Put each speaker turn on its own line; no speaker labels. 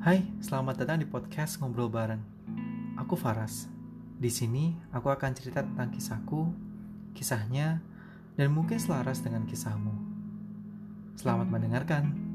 Hai, selamat datang di podcast Ngobrol Bareng. Aku Faras. Di sini aku akan cerita tentang kisahku, kisahnya, dan mungkin selaras dengan kisahmu. Selamat mendengarkan.